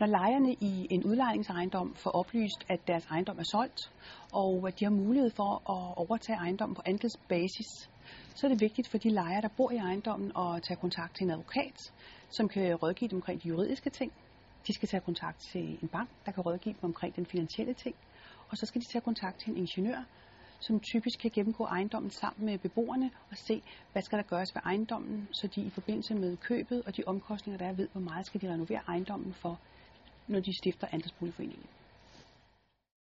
Når lejerne i en udlejningsejendom får oplyst, at deres ejendom er solgt, og at de har mulighed for at overtage ejendommen på andelsbasis, så er det vigtigt for de lejere, der bor i ejendommen, at tage kontakt til en advokat, som kan rådgive dem omkring de juridiske ting. De skal tage kontakt til en bank, der kan rådgive dem omkring den finansielle ting. Og så skal de tage kontakt til en ingeniør, som typisk kan gennemgå ejendommen sammen med beboerne og se, hvad skal der gøres ved ejendommen, så de i forbindelse med købet og de omkostninger, der er ved, hvor meget skal de renovere ejendommen for, når de stifter andelsboligforeningen.